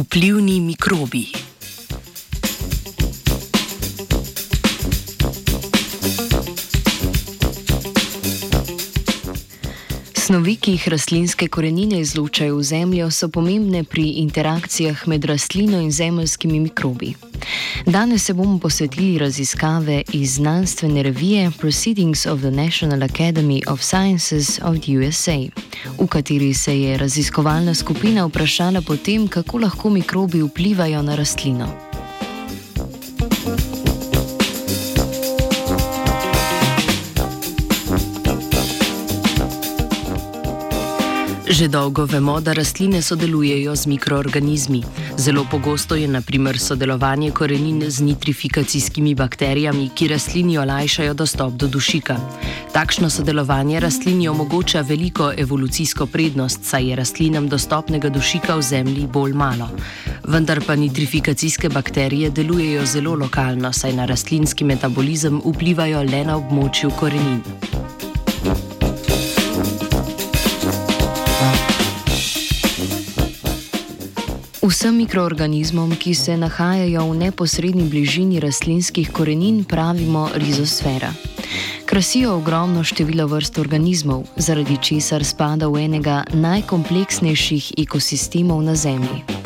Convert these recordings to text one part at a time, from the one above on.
Vplivni mikrobi. Snovi, ki jih rastlinske korenine izlučajo v zemljo, so pomembne pri interakcijah med rastlino in zemeljskimi mikrobi. Danes se bomo posvetili raziskave iz znanstvene revije Proceedings of the National Academy of Sciences of the USA, v kateri se je raziskovalna skupina vprašala potem, kako lahko mikrobi vplivajo na rastlino. Že dolgo vemo, da rastline sodelujejo z mikroorganizmi. Zelo pogosto je naprimer sodelovanje korenin z nitrifikacijskimi bakterijami, ki rastlini olajšajo dostop do dušika. Takšno sodelovanje rastlini omogoča veliko evolucijsko prednost, saj je rastlinam dostopnega dušika v zemlji bolj malo. Vendar pa nitrifikacijske bakterije delujejo zelo lokalno, saj na rastlinski metabolizem vplivajo le na območju korenin. Vsem mikroorganizmom, ki se nahajajo v neposrednji bližini rastlinskih korenin, pravimo rizosfera. Krasijo ogromno število vrst organizmov, zaradi česar spada v enega najkompleksnejših ekosistemov na Zemlji.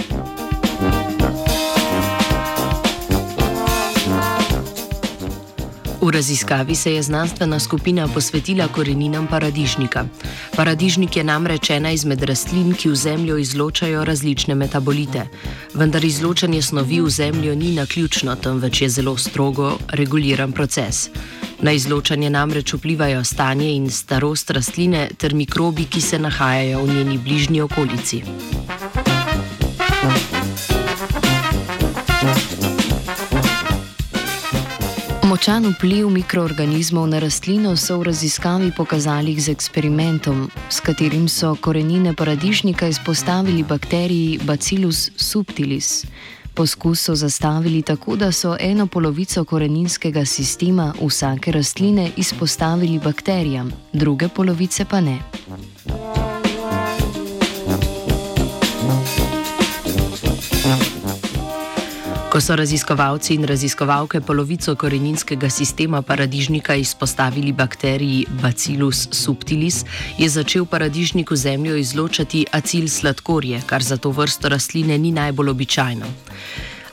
V raziskavi se je znanstvena skupina posvetila koreninam paradižnika. Paradižnik je namreč ena izmed rastlin, ki v zemljo izločajo različne metabolite. Vendar izločanje snovi v zemljo ni naključno, temveč je zelo strogo reguliran proces. Na izločanje namreč vplivajo stanje in starost rastline ter mikrobi, ki se nahajajo v njeni bližnji okolici. Močan vpliv mikroorganizmov na rastlino so v raziskavi pokazali z eksperimentom, s katerim so korenine paradižnika izpostavili bakteriji Bacillus subtilis. Poskus so zastavili tako, da so eno polovico koreninskega sistema vsake rastline izpostavili bakterijam, druge polovice pa ne. Ko so raziskovalci in raziskovalke polovico koreninskega sistema paradižnika izpostavili bakteriji Bacillus subtilis, je začel paradižnik v zemljo izločati acil sladkorje, kar za to vrsto rastline ni najbolj običajno.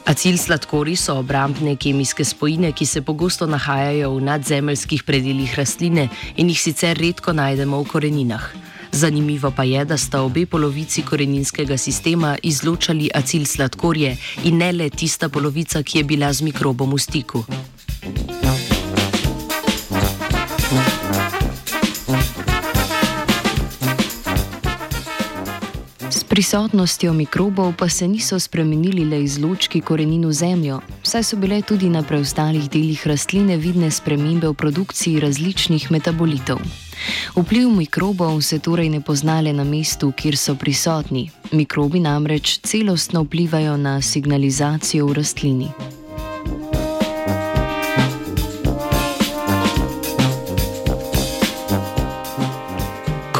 Acil sladkori so obrambne kemijske spojine, ki se pogosto nahajajo v nadzemeljskih predeljih rastline in jih sicer redko najdemo v koreninah. Zanimivo pa je, da sta obe polovici koreninskega sistema izločali acil sladkorje in ne le tista polovica, ki je bila z mikrobom v stiku. Prisotnostjo mikrobov pa se niso spremenili le izločki korenin v zemljo, saj so bile tudi na preostalih delih rastline vidne spremembe v produkciji različnih metabolitov. Vpliv mikrobov se torej ne pozna le na mestu, kjer so prisotni. Mikrobi namreč celostno vplivajo na signalizacijo v rastlini.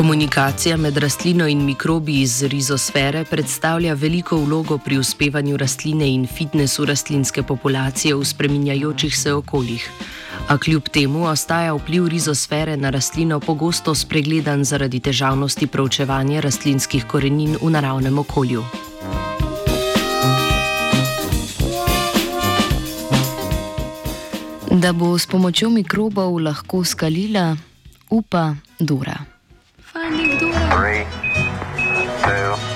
Komunikacija med rastlino in mikrobi iz rizosfere predstavlja veliko vlogo pri uspevanju rastline in fitnesu rastlinske populacije v spreminjajočih se okoljih a kljub temu ostaja vpliv rizosfere na rastlino pogosto spregledan zaradi težavnosti proučevanja rastlinskih korenin v naravnem okolju. Da bo s pomočjo mikrobov lahko skalila, upa Dora. three two